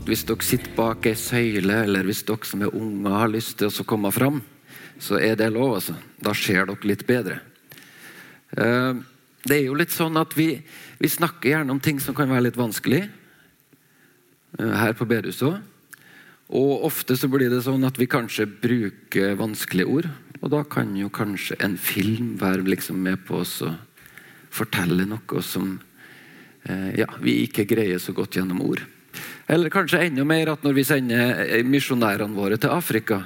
at hvis dere sitter bak ei søyle, eller hvis dere som er unge har lyst til å komme fram, så er det lov. altså. Da ser dere litt bedre. Eh, det er jo litt sånn at vi, vi snakker gjerne om ting som kan være litt vanskelig. Eh, her på bedehuset òg. Og ofte så blir det sånn at vi kanskje bruker vanskelige ord. Og da kan jo kanskje en film være liksom med på oss å fortelle noe som eh, ja, vi ikke greier så godt gjennom ord. Eller kanskje enda mer at når vi sender eh, misjonærene våre til Afrika,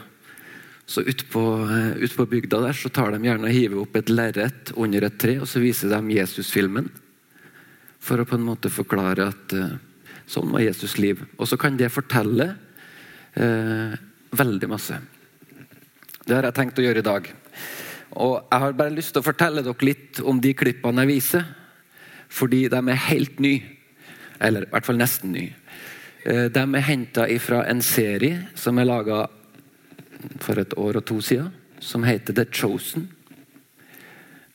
så ute på, ut på, bygda der så tar de gjerne og hiver opp et lerret under et tre og så viser de Jesus-filmen. For å på en måte forklare at uh, sånn var Jesus' liv. Og så kan det fortelle eh, veldig masse. Det har jeg tenkt å gjøre i dag. Og Jeg har bare lyst til å fortelle dere litt om de klippene jeg viser. Fordi de er helt nye. Eller i hvert fall nesten nye. Uh, de er henta fra en serie som er laga for et år og to siden, som heter The Chosen.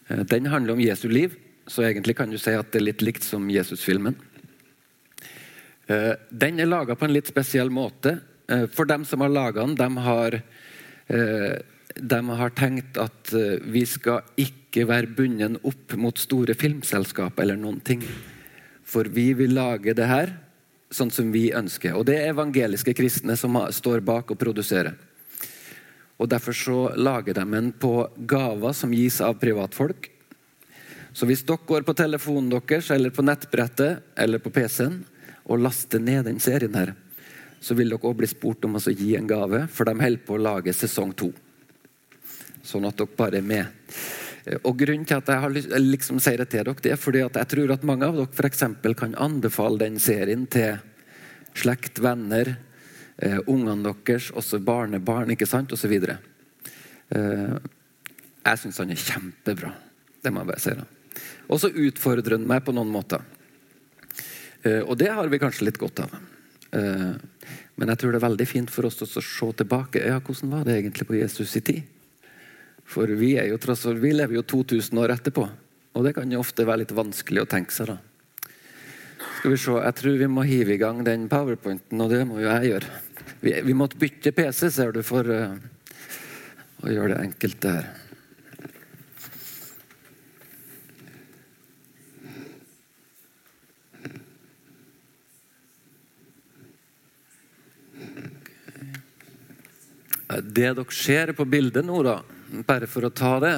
Eh, den handler om Jesu liv, så egentlig kan du si at det er litt likt som Jesus-filmen. Eh, den er laga på en litt spesiell måte. Eh, for dem som har laga den, de har, de har tenkt at vi skal ikke være bundet opp mot store filmselskap eller noen ting. For vi vil lage det her sånn som vi ønsker. Og det er evangeliske kristne som står bak og produserer. Og Derfor så lager de en på gaver som gis av privatfolk. Så hvis dere går på telefonen deres eller på nettbrettet eller på PC-en og laster ned den serien, her, så vil dere også bli spurt om å gi en gave, for de holder på å lage sesong to. Sånn at dere bare er med. Og Grunnen til at jeg har liksom sier det til dere, det er fordi at jeg tror at mange av dere for kan anbefale den serien til slekt, venner, eh, ungene deres, også barnebarn, ikke sant, osv. Eh, jeg syns han er kjempebra. Det må jeg bare si. da. Og så utfordrer han meg på noen måter. Eh, og det har vi kanskje litt godt av. Eh, men jeg tror det er veldig fint for oss å se tilbake. Ja, Hvordan var det egentlig på Jesus' i tid? For vi, er jo, vi lever jo 2000 år etterpå. Og det kan jo ofte være litt vanskelig å tenke seg. da. Skal vi se, Jeg tror vi må hive i gang den powerpointen, og det må jo jeg gjøre. Vi, vi måtte bytte PC, ser du, for uh, å gjøre det enkelt der. Det dere ser på bildet nå, da, bare for å ta det,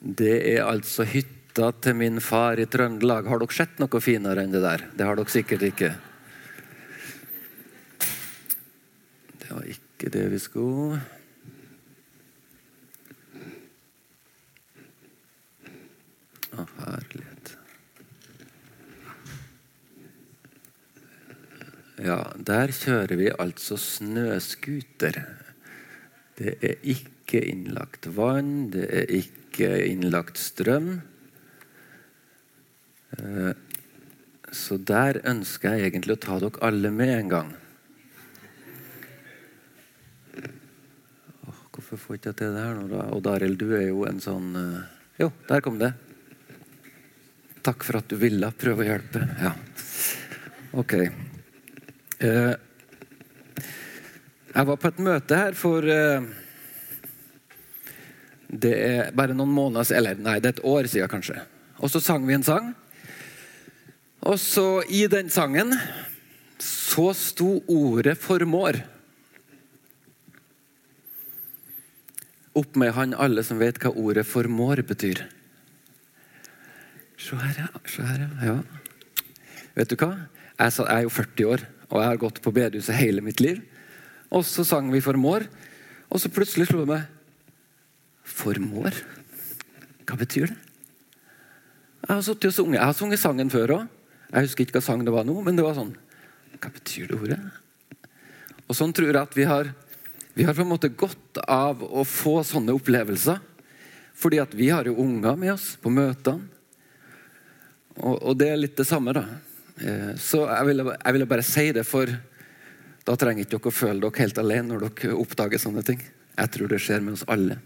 det er altså hytta til min far i Trøndelag. Har dere sett noe finere enn det der? Det har dere sikkert ikke. Det var ikke det vi skulle. Å, herlighet. Ja, der kjører vi altså snøscooter. Det er ikke innlagt vann, det er ikke innlagt strøm. Eh, så der ønsker jeg egentlig å ta dere alle med en gang. Hvorfor får ikke jeg til det her nå, da? Og Arild, du er jo en sånn uh... Jo, der kom det. Takk for at du ville prøve å hjelpe. Ja. Ok. Uh, jeg var på et møte her for Det er bare noen måneder eller nei, det er et år siden kanskje. Og så sang vi en sang. Og så i den sangen så sto ordet 'formår'. Opp med han alle som vet hva ordet 'formår' betyr. Se her, ja. Se her, ja. Vet du hva? Jeg er jo 40 år, og jeg har gått på bedehuset hele mitt liv. Og så sang vi 'formår', og så plutselig slo det meg 'Formår'? Hva betyr det? Jeg har, og sunget. jeg har sunget sangen før òg. Jeg husker ikke hva sang det var nå, men det var sånn Hva betyr det ordet? Og sånn tror jeg at vi har vi har på en måte godt av å få sånne opplevelser. Fordi at vi har jo unger med oss på møtene. Og, og det er litt det samme, da. Eh, så jeg ville, jeg ville, bare si det, for da trenger ikke dere å føle dere helt alene når dere oppdager sånne ting. Jeg tror det skjer med oss alle.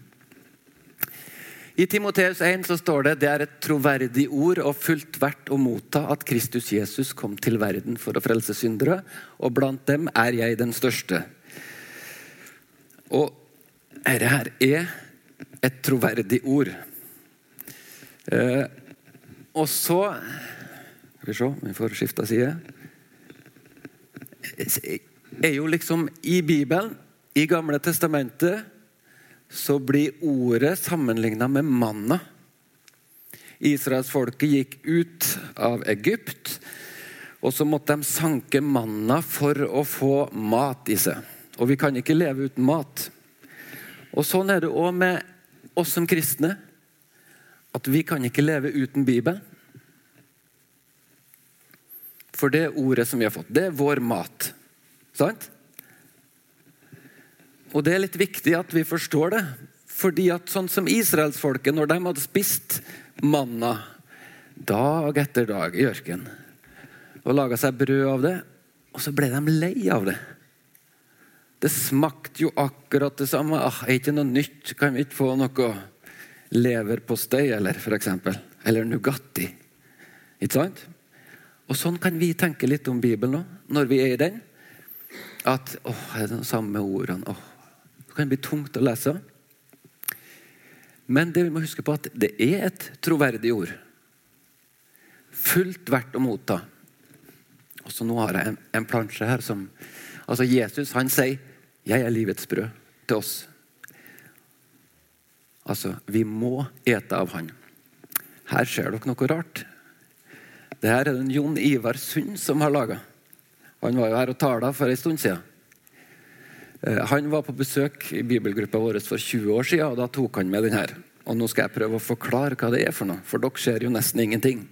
I Timoteus 1 så står det det er et troverdig ord og fullt verdt å motta at Kristus Jesus kom til verden for å frelse syndere, og blant dem er jeg den største. Og dette her er et troverdig ord. Eh, og så Skal vi se vi får skifta side. Er jo liksom I Bibelen, i Gamle testamentet, så blir ordet sammenligna med manna. Israelsfolket gikk ut av Egypt, og så måtte de sanke manna for å få mat i seg. Og vi kan ikke leve uten mat. Og Sånn er det òg med oss som kristne. At vi kan ikke leve uten Bibelen. For det ordet som vi har fått, det er vår mat. Sant? Og det er litt viktig at vi forstår det. Fordi at sånn som israelsfolket, når de hadde spist manna dag etter dag i ørkenen og laga seg brød av det, og så ble de lei av det. Det smakte jo akkurat det samme. Ah, er ikke noe nytt? Kan vi ikke få noe leverpostei, eller eksempel? Eller Nugatti? Ikke sant? Og Sånn kan vi tenke litt om Bibelen nå, når vi er i den. At åh, er det de samme ordene? Åh, det kan bli tungt å lese. Men det vi må huske på at det er et troverdig ord. Fullt verdt å motta. Og så Nå har jeg en, en plansje her som altså Jesus han sier 'Jeg er livets brød' til oss. Altså, Vi må ete av han. Her ser dere noe rart. Det her er det Jon Ivar Sund som har laga. Han var jo her og tala for en stund siden. Eh, han var på besøk i bibelgruppa vår for 20 år siden, og da tok han med den her. Og nå skal jeg prøve å forklare hva det er for noe, for dere ser jo nesten ingenting.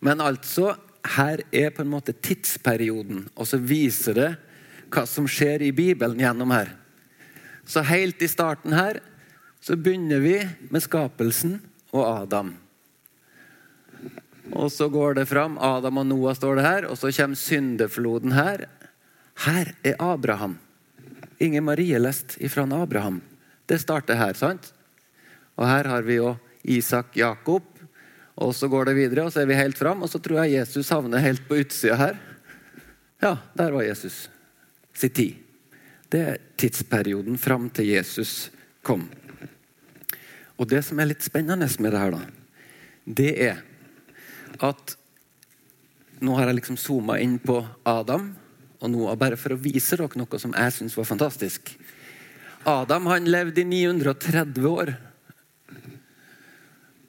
Men altså, her er på en måte tidsperioden, og så viser det hva som skjer i Bibelen gjennom her. Så helt i starten her så begynner vi med skapelsen og Adam. Og så går det fram. Adam og Noah står det her. Og så kommer syndefloden her. Her er Abraham. Inger Marie leste ifra Abraham. Det starter her, sant? Og her har vi jo Isak Jakob. Og så går det videre, og så er vi helt fram. Og så tror jeg Jesus havner helt på utsida her. Ja, der var Jesus. Sin tid. Det er tidsperioden fram til Jesus kom. Og det som er litt spennende med det her, da, det er at Nå har jeg liksom zooma inn på Adam og Noah bare for å vise dere noe som jeg syns var fantastisk. Adam han levde i 930 år.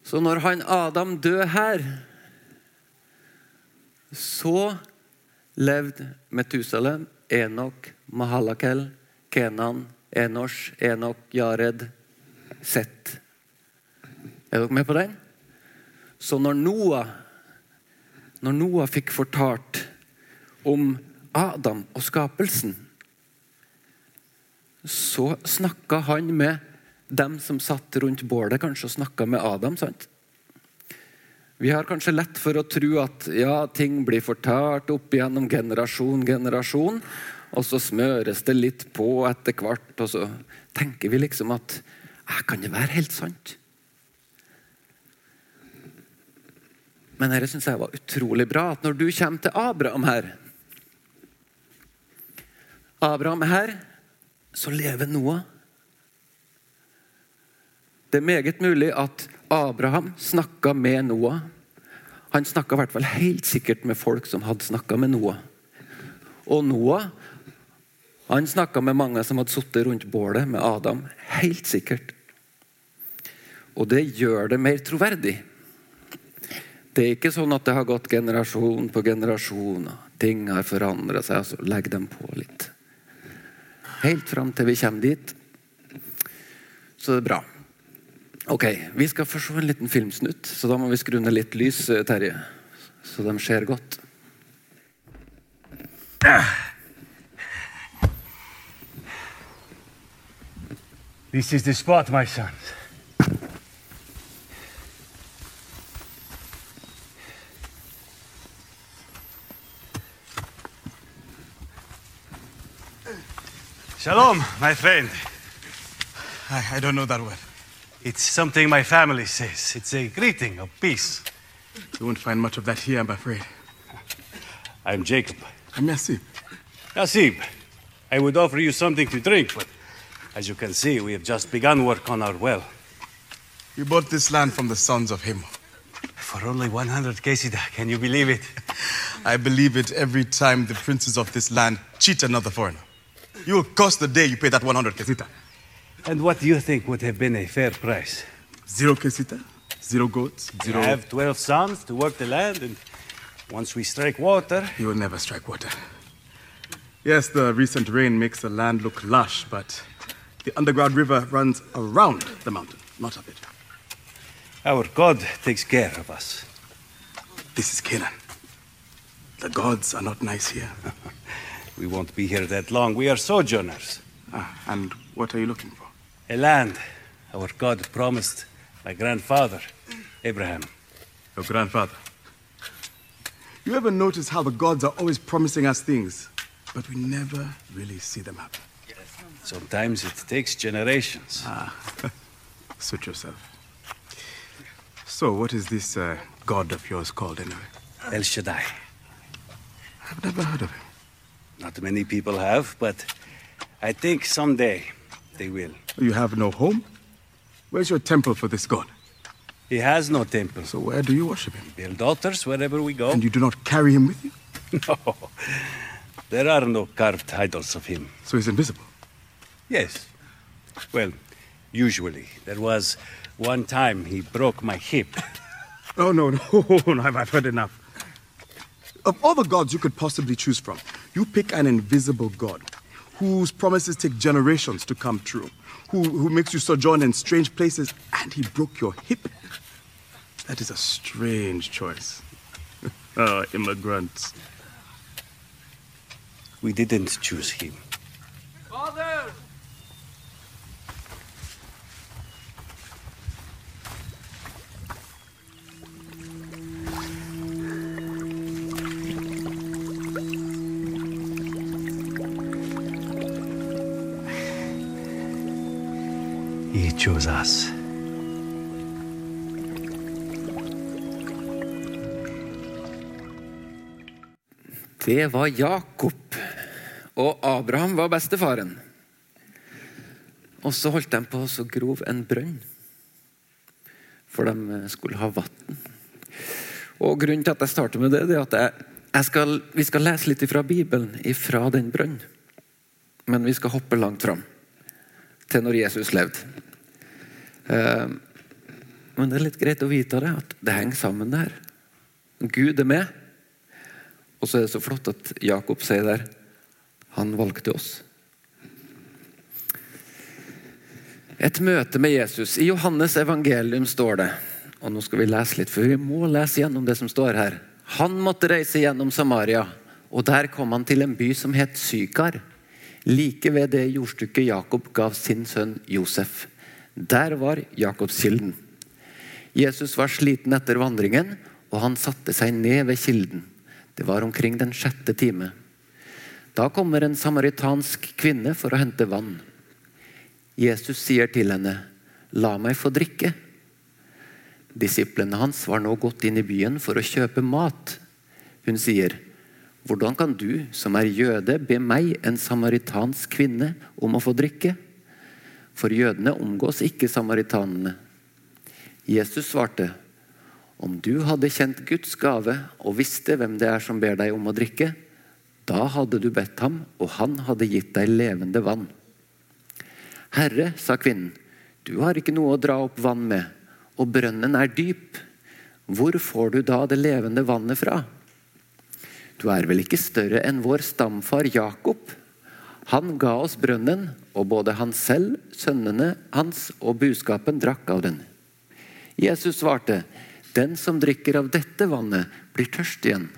Så når han Adam døde her, så levde Metusalem, Enok, Mahalakel, Kenan, Enosh, Enok, Jared, Sett. Er dere med på den? Så når Noah, når Noah fikk fortalt om Adam og skapelsen, så snakka han med dem som satt rundt bålet, kanskje og snakka med Adam. sant? Vi har kanskje lett for å tro at ja, ting blir fortalt opp gjennom generasjon, generasjon, og så smøres det litt på etter hvert, og så tenker vi liksom at kan det være helt sant? Men dette syns jeg var utrolig bra. at Når du kommer til Abraham her, Abraham her, så lever Noah. Det er meget mulig at Abraham snakka med Noah. Han snakka i hvert fall helt sikkert med folk som hadde snakka med Noah. Og Noah han snakka med mange som hadde sittet rundt bålet med Adam. Helt sikkert. Og det gjør det mer troverdig. Det er ikke sånn at det har gått generasjon på generasjon. Ting har forandra seg, så legg dem på litt. Helt fram til vi kommer dit. Så det er bra. Ok, Vi skal få en liten filmsnutt, så da må vi skru ned litt lys, eh, Terje. Så de ser godt. This is the spot, my sons. Shalom, my friend. I, I don't know that word. It's something my family says. It's a greeting of peace. You won't find much of that here, I'm afraid. I'm Jacob. I'm Merci. Nasib, I would offer you something to drink, but as you can see, we have just begun work on our well. We bought this land from the sons of Him. For only 100 kesida, can you believe it? I believe it every time the princes of this land cheat another foreigner. You will cost the day you pay that 100 kesita. And what do you think would have been a fair price? Zero kesita, zero goats, You zero. have 12 sons to work the land, and once we strike water, You will never strike water. Yes, the recent rain makes the land look lush, but the underground river runs around the mountain, not up it. our God takes care of us. This is Canaan. The gods are not nice here. We won't be here that long. We are sojourners. Ah, and what are you looking for? A land our God promised my grandfather, Abraham. Your grandfather. You ever notice how the gods are always promising us things, but we never really see them happen? Sometimes it takes generations. Ah, Suit yourself. So, what is this uh, god of yours called anyway? El Shaddai. I've never heard of him. Not many people have, but I think someday they will. You have no home? Where's your temple for this god? He has no temple. So, where do you worship him? Build altars wherever we go. And you do not carry him with you? No, there are no carved idols of him. So, he's invisible. Yes. Well, usually. There was one time he broke my hip. Oh, no, no, no, I've I've heard enough. Of all the gods you could possibly choose from, you pick an invisible god whose promises take generations to come true, who, who makes you sojourn in strange places, and he broke your hip. That is a strange choice. Ah, immigrants. We didn't choose him. He chose us. Det var Jakob. Og Abraham var bestefaren. Og så holdt de på å grov en brønn. For de skulle ha vann. Og grunnen til at jeg starter med det, er at jeg skal, vi skal lese litt fra Bibelen, fra den brønnen. Men vi skal hoppe langt fram. Til når Jesus levde. Eh, Men det er litt greit å vite det, at det henger sammen der. Gud er med. Og så er det så flott at Jakob sier der han valgte oss. Et møte med Jesus. I Johannes evangelium står det og nå skal vi lese litt, for vi må lese gjennom det som står her. Han måtte reise gjennom Samaria, og der kom han til en by som het Sykar. Like ved det jordstykket Jakob gav sin sønn Josef. Der var Jakobskilden. Jesus var sliten etter vandringen, og han satte seg ned ved kilden. Det var omkring den sjette time. Da kommer en samaritansk kvinne for å hente vann. Jesus sier til henne, 'La meg få drikke'. Disiplene hans var nå gått inn i byen for å kjøpe mat. Hun sier, 'Hvordan kan du, som er jøde, be meg, en samaritansk kvinne, om å få drikke?' For jødene omgås ikke samaritanene. Jesus svarte, 'Om du hadde kjent Guds gave og visste hvem det er som ber deg om å drikke,' 'da hadde du bedt ham, og han hadde gitt deg levende vann.' 'Herre', sa kvinnen, 'du har ikke noe å dra opp vann med, og brønnen er dyp. Hvor får du da det levende vannet fra?' 'Du er vel ikke større enn vår stamfar Jakob?' Han ga oss brønnen, og både han selv, sønnene hans og buskapen drakk av den. Jesus svarte, 'Den som drikker av dette vannet, blir tørst igjen.'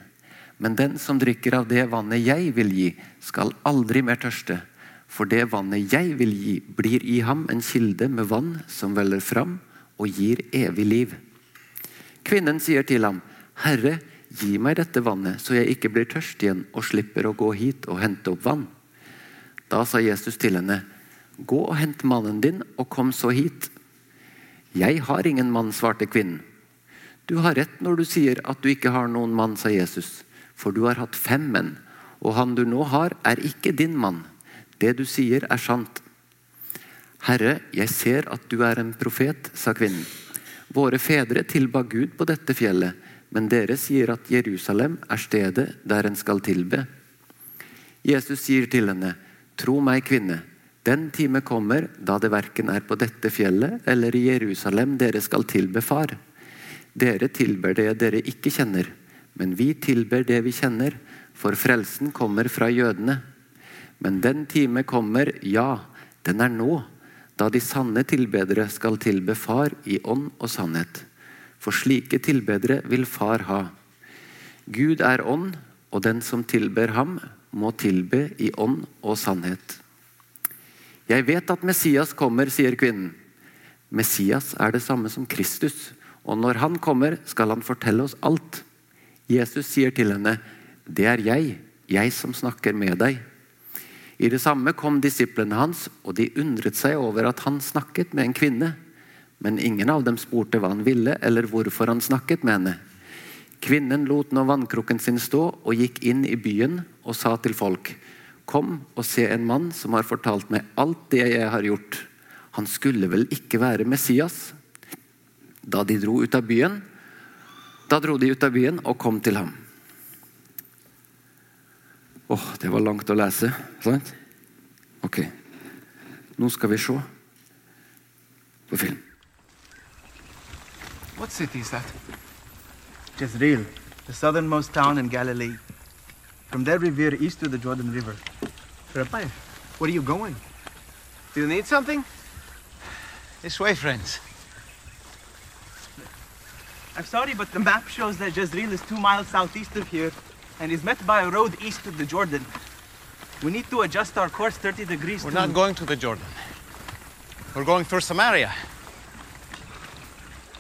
'Men den som drikker av det vannet jeg vil gi, skal aldri mer tørste.' 'For det vannet jeg vil gi, blir i ham en kilde med vann som veller fram og gir evig liv.' Kvinnen sier til ham, 'Herre, gi meg dette vannet, så jeg ikke blir tørst igjen og slipper å gå hit og hente opp vann.' Da sa Jesus til henne, 'Gå og hent mannen din, og kom så hit.' Jeg har ingen mann, svarte kvinnen. Du har rett når du sier at du ikke har noen mann, sa Jesus. For du har hatt fem menn, og han du nå har, er ikke din mann. Det du sier, er sant. Herre, jeg ser at du er en profet, sa kvinnen. Våre fedre tilba Gud på dette fjellet, men dere sier at Jerusalem er stedet der en skal tilbe. Jesus sier til henne, Tro meg, kvinne, den time kommer da det verken er på dette fjellet eller i Jerusalem dere skal tilbe Far. Dere tilber det dere ikke kjenner, men vi tilber det vi kjenner, for frelsen kommer fra jødene. Men den time kommer, ja, den er nå, da de sanne tilbedere skal tilbe Far i ånd og sannhet. For slike tilbedere vil Far ha. Gud er ånd, og den som tilber ham, må tilbe i ånd og sannhet. Jeg vet at Messias kommer, sier kvinnen. Messias er det samme som Kristus, og når han kommer, skal han fortelle oss alt. Jesus sier til henne, 'Det er jeg, jeg som snakker med deg'. I det samme kom disiplene hans, og de undret seg over at han snakket med en kvinne. Men ingen av dem spurte hva han ville, eller hvorfor han snakket med henne. Kvinnen lot nå vannkrukken sin stå og gikk inn i byen og sa til folk:" Kom og se en mann som har fortalt meg alt det jeg har gjort. Han skulle vel ikke være Messias? Da de dro ut av byen, da dro de ut av byen og kom til ham. Åh, det var langt å lese, sant? Ok, nå skal vi se på film. What city is that? Jezreel, the southernmost town in Galilee. From there we veer east to the Jordan River. Rabbi, where are you going? Do you need something? This way, friends. I'm sorry, but the map shows that Jezreel is two miles southeast of here and is met by a road east of the Jordan. We need to adjust our course 30 degrees We're to... not going to the Jordan. We're going through Samaria.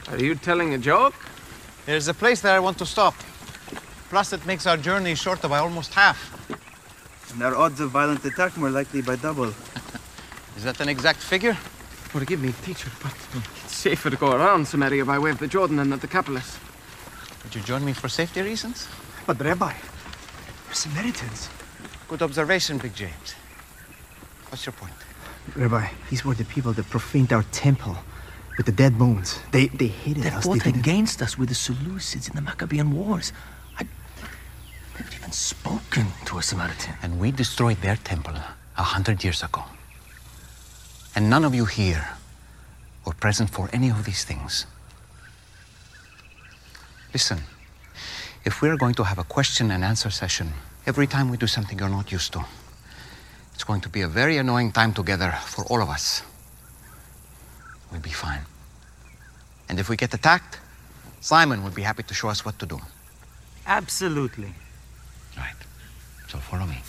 Are you telling a joke? There's a place there I want to stop. Plus, it makes our journey shorter by almost half. And our odds of violent attack more likely by double. Is that an exact figure? Forgive me, teacher, but it's safer to go around Samaria by way of the Jordan than at the Decapolis. Would you join me for safety reasons? But Rabbi, we're Samaritans. Good observation, Big James. What's your point? Rabbi, these were the people that profaned our temple with the dead bones. They they hated They us. fought didn't- against us with the Seleucids in the Maccabean Wars. I never even spoken to a Samaritan. And we destroyed their temple a hundred years ago. And none of you here were present for any of these things. Listen, if we're going to have a question and answer session every time we do something you're not used to, it's going to be a very annoying time together for all of us. We'll be fine. And if we get attacked, Simon will be happy to show us what to do. Absolutely. Right. So follow me.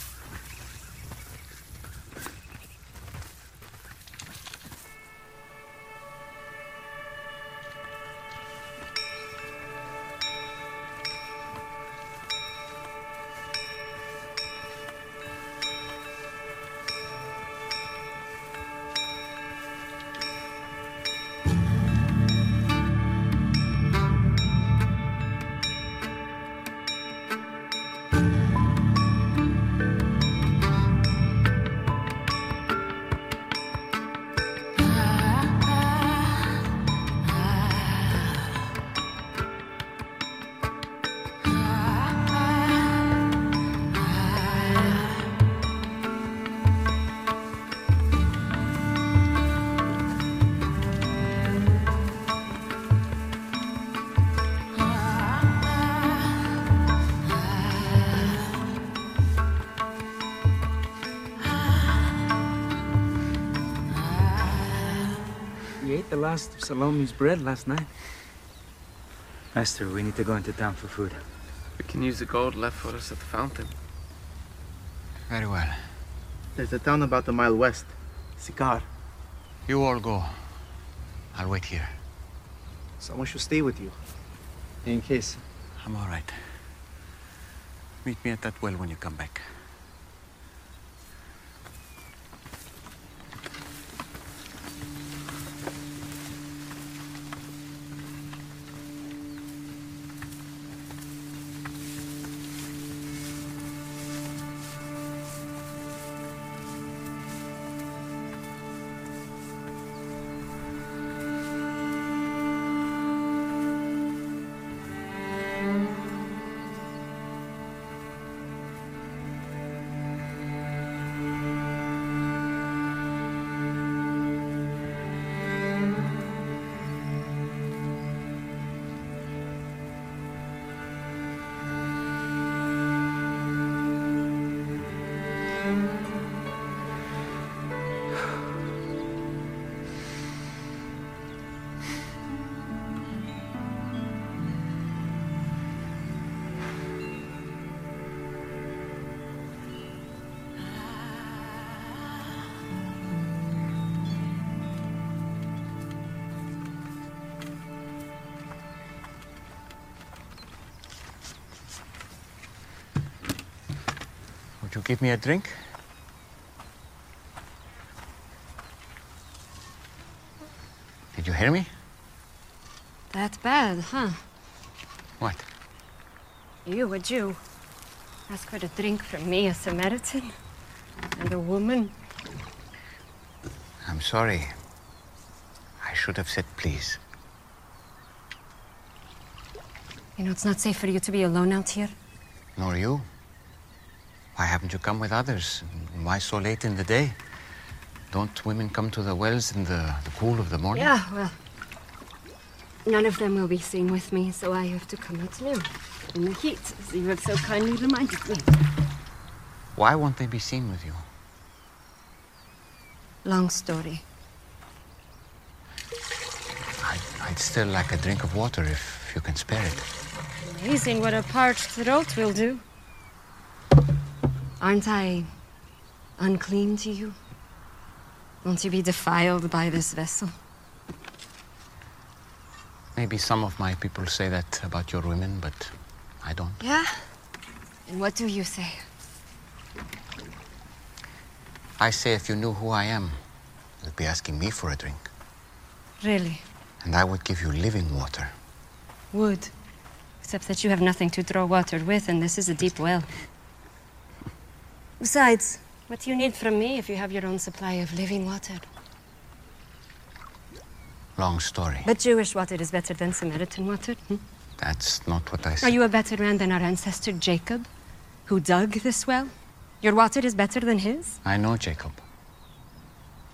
The last of Salome's bread last night. Master, we need to go into town for food. We can use the gold left for us at the fountain. Very well. There's a town about a mile west. Sikar. You all go. I'll wait here. Someone should stay with you. In case. I'm all right. Meet me at that well when you come back. Give me a drink? Did you hear me? That bad, huh? What? You, a Jew, ask for a drink from me, a Samaritan, and a woman. I'm sorry. I should have said please. You know, it's not safe for you to be alone out here. Nor you. Why haven't you come with others? And Why so late in the day? Don't women come to the wells in the, the cool of the morning? Yeah, well, none of them will be seen with me, so I have to come out now in the heat, as you have so kindly reminded me. Why won't they be seen with you? Long story. I'd, I'd still like a drink of water if you can spare it. Amazing what a parched throat will do. Aren't I unclean to you? Won't you be defiled by this vessel? Maybe some of my people say that about your women, but I don't. Yeah? And what do you say? I say if you knew who I am, you'd be asking me for a drink. Really? And I would give you living water. Would. Except that you have nothing to draw water with, and this is a deep well. Besides, what do you need from me if you have your own supply of living water? Long story. But Jewish water is better than Samaritan water. hmm? That's not what I said. Are you a better man than our ancestor Jacob, who dug this well? Your water is better than his? I know Jacob.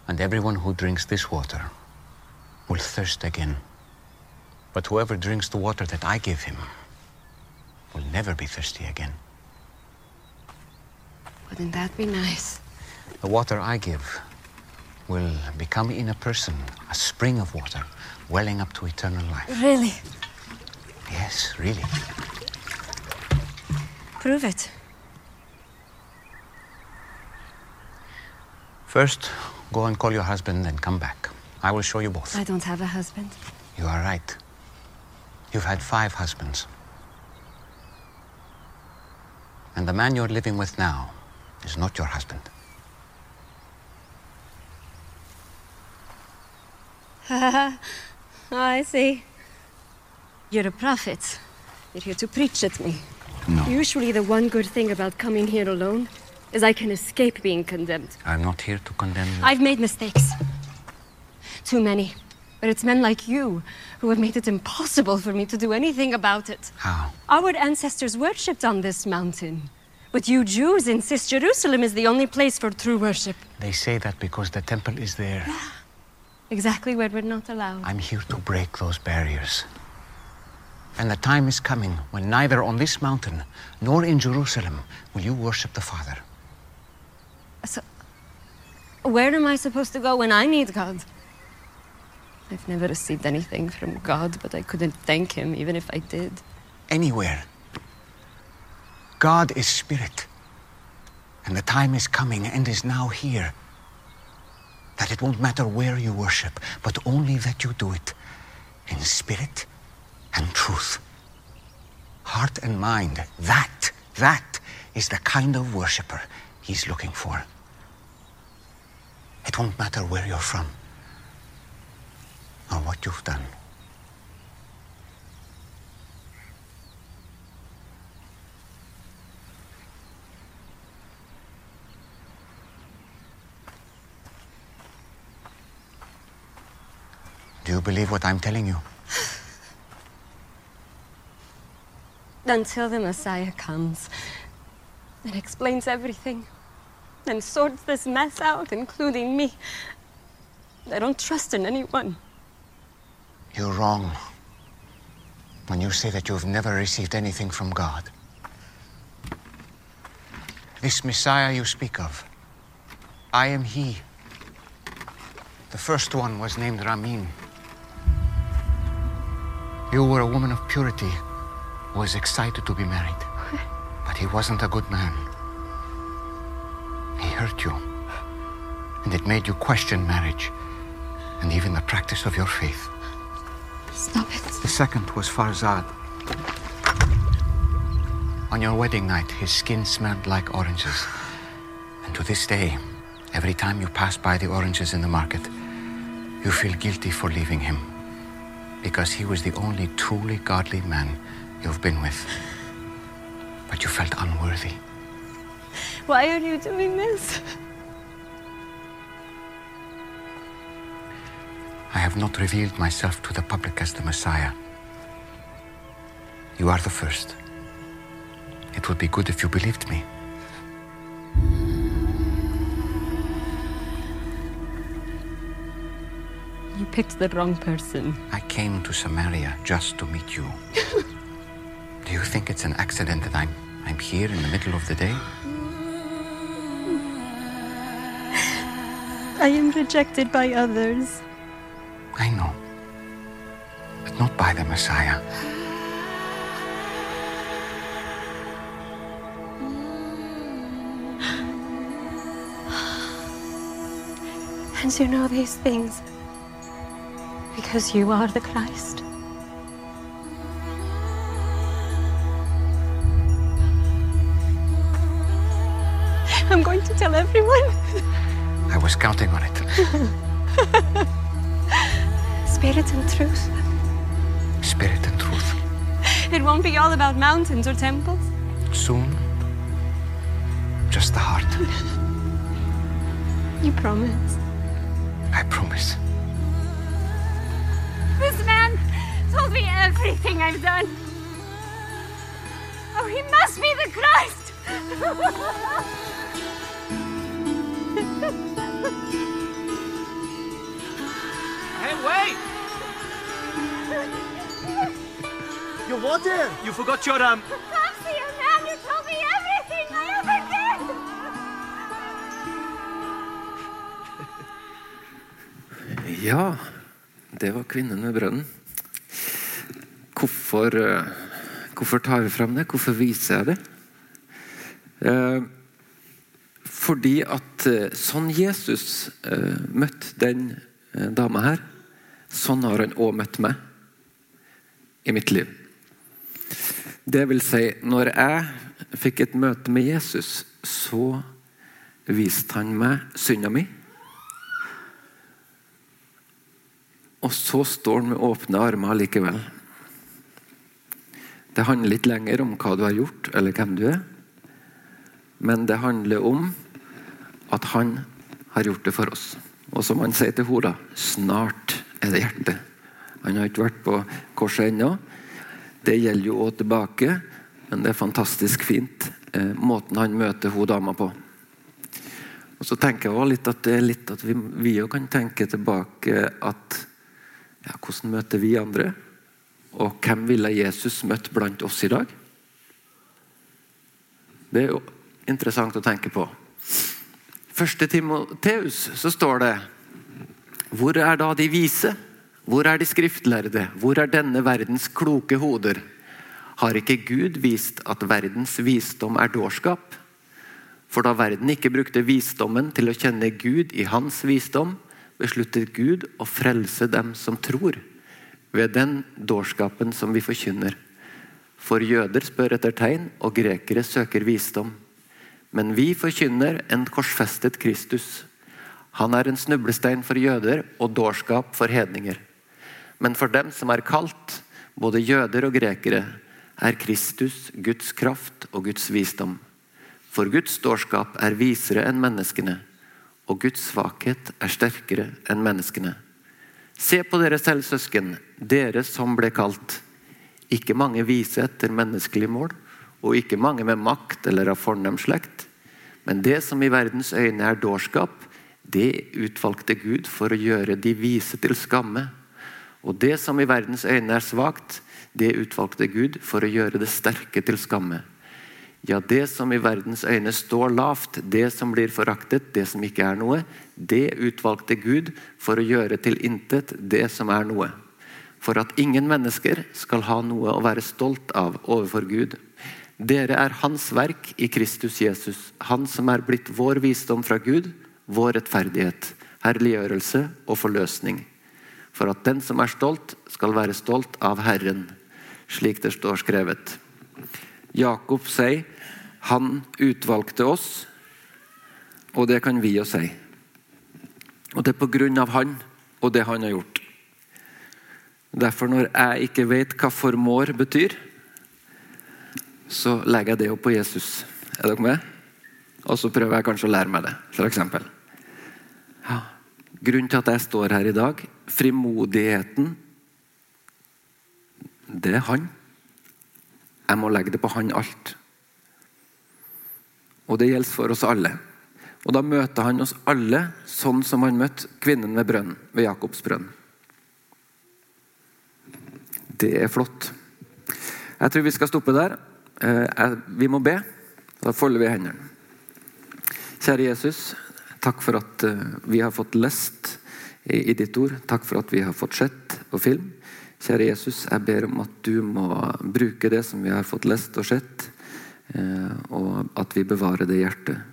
And everyone who drinks this water will thirst again. But whoever drinks the water that I give him will never be thirsty again. Wouldn't that be nice? The water I give will become in a person a spring of water welling up to eternal life. Really? Yes, really. Prove it. First, go and call your husband and come back. I will show you both. I don't have a husband. You are right. You've had five husbands. And the man you're living with now is not your husband. oh, I see. You're a prophet. You're here to preach at me. No. Usually, the one good thing about coming here alone is I can escape being condemned. I'm not here to condemn you. I've made mistakes. Too many. But it's men like you who have made it impossible for me to do anything about it. How? Our ancestors worshipped on this mountain. But you Jews insist Jerusalem is the only place for true worship. They say that because the temple is there. Exactly where we're not allowed. I'm here to break those barriers. And the time is coming when neither on this mountain nor in Jerusalem will you worship the Father. So, where am I supposed to go when I need God? I've never received anything from God, but I couldn't thank Him even if I did. Anywhere. God is spirit. And the time is coming and is now here that it won't matter where you worship, but only that you do it in spirit and truth. Heart and mind. That, that is the kind of worshiper he's looking for. It won't matter where you're from or what you've done. You believe what I'm telling you? Until the Messiah comes and explains everything and sorts this mess out, including me. I don't trust in anyone. You're wrong when you say that you've never received anything from God. This Messiah you speak of, I am He. The first one was named Ramin. You were a woman of purity who was excited to be married. But he wasn't a good man. He hurt you. And it made you question marriage and even the practice of your faith. Stop it. The second was Farzad. On your wedding night, his skin smelled like oranges, And to this day, every time you pass by the oranges in the market, you feel guilty for leaving him. Because he was the only truly godly man you've been with. But you felt unworthy. Why are you doing this? I have not revealed myself to the public as the Messiah. You are the first. It would be good if you believed me. Picked the wrong person. I came to Samaria just to meet you. Do you think it's an accident that I'm I'm here in the middle of the day? I am rejected by others. I know. But not by the Messiah. And you know these things because you are the Christ. I'm going to tell everyone. I was counting on it. Spirit and truth. Spirit and truth. It won't be all about mountains or temples. Soon, just the heart. You promise. I promise. Told me everything I've done. Oh, he must be the Christ! Hey, wait! You what there? You forgot your um. Fancy a man who told me everything I ever did! Ja, det var kvinnen med brønnen. Hvorfor, eh, hvorfor tar jeg frem det? Hvorfor viser jeg det? Eh, fordi at eh, sånn Jesus møtte den eh, dama her, sånn har han òg møtt meg i mitt liv. Det vil si, når jeg fikk et møte med Jesus, så viste han meg synda mi. Og så står han med åpne armer likevel. Det handler litt lenger om hva du har gjort, eller hvem du er. Men det handler om at han har gjort det for oss. Og som han sier til henne, snart er det hjertet. Han har ikke vært på korset ennå. Det gjelder jo òg tilbake, men det er fantastisk fint. Eh, måten han møter hun dama på. Og så tenker jeg også litt at det er litt at vi, òg kan tenke tilbake at ja, Hvordan møter vi andre? Og hvem ville Jesus møtt blant oss i dag? Det er jo interessant å tenke på. Første Timoteus så står det Hvor er da de vise? Hvor er de skriftlærde? Hvor er denne verdens kloke hoder? Har ikke Gud vist at verdens visdom er dårskap? For da verden ikke brukte visdommen til å kjenne Gud i hans visdom, besluttet Gud å frelse dem som tror, ved den dårskapen som vi forkynner. For jøder spør etter tegn, og grekere søker visdom. Men vi forkynner en korsfestet Kristus. Han er en snublestein for jøder og dårskap for hedninger. Men for dem som er kalt, både jøder og grekere, er Kristus Guds kraft og Guds visdom. For Guds dårskap er visere enn menneskene, og Guds svakhet er sterkere enn menneskene. Se på dere selv, søsken, dere som ble kalt. Ikke mange vise etter menneskelig mål, og ikke mange med makt eller av fornem slekt. Men det som i verdens øyne er dårskap, det utvalgte Gud for å gjøre de vise til skamme. Og det som i verdens øyne er svakt, det utvalgte Gud for å gjøre det sterke til skamme. Ja, det som i verdens øyne står lavt, det som blir foraktet, det som ikke er noe, det utvalgte Gud for å gjøre til intet det som er noe. For at ingen mennesker skal ha noe å være stolt av overfor Gud. Dere er Hans verk i Kristus Jesus, Han som er blitt vår visdom fra Gud, vår rettferdighet, herliggjørelse og forløsning. For at den som er stolt, skal være stolt av Herren, slik det står skrevet. Jakob sier han utvalgte oss. og det kan vi jo si. Og det er på grunn av han og det han har gjort. Derfor, når jeg ikke vet hva 'formår' betyr, så legger jeg det opp på Jesus. Er dere med? Og så prøver jeg kanskje å lære meg det, f.eks. Ja. Grunnen til at jeg står her i dag, frimodigheten, det er han. Jeg må legge det på han alt. Og det gjelder for oss alle. Og Da møter han oss alle sånn som han møtte kvinnen ved brønnen, ved Jakobs brønn. Det er flott. Jeg tror vi skal stoppe der. Eh, vi må be. Da folder vi hendene. Kjære Jesus, takk for at eh, vi har fått lest i ditt ord. Takk for at vi har fått sett på film. Kjære Jesus, jeg ber om at du må bruke det som vi har fått lest og sett, eh, og at vi bevarer det hjertet.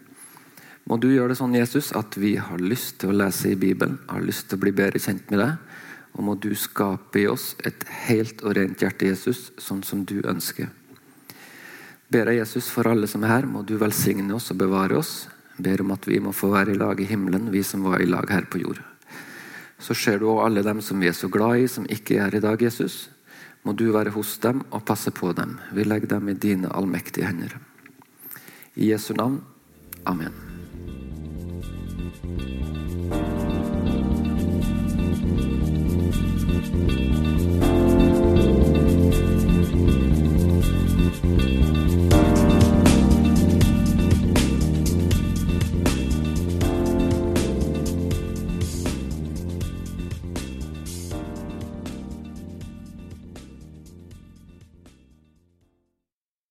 Må du gjøre det sånn, Jesus, at vi har lyst til å lese i Bibelen, har lyst til å bli bedre kjent med deg. Og må du skape i oss et helt og rent hjerte, Jesus, sånn som du ønsker. Ber jeg Jesus for alle som er her, må du velsigne oss og bevare oss. Ber om at vi må få være i lag i himmelen, vi som var i lag her på jord. Så ser du òg alle dem som vi er så glad i, som ikke er i dag, Jesus. Må du være hos dem og passe på dem. Vi legger dem i dine allmektige hender. I Jesu navn. Amen. Música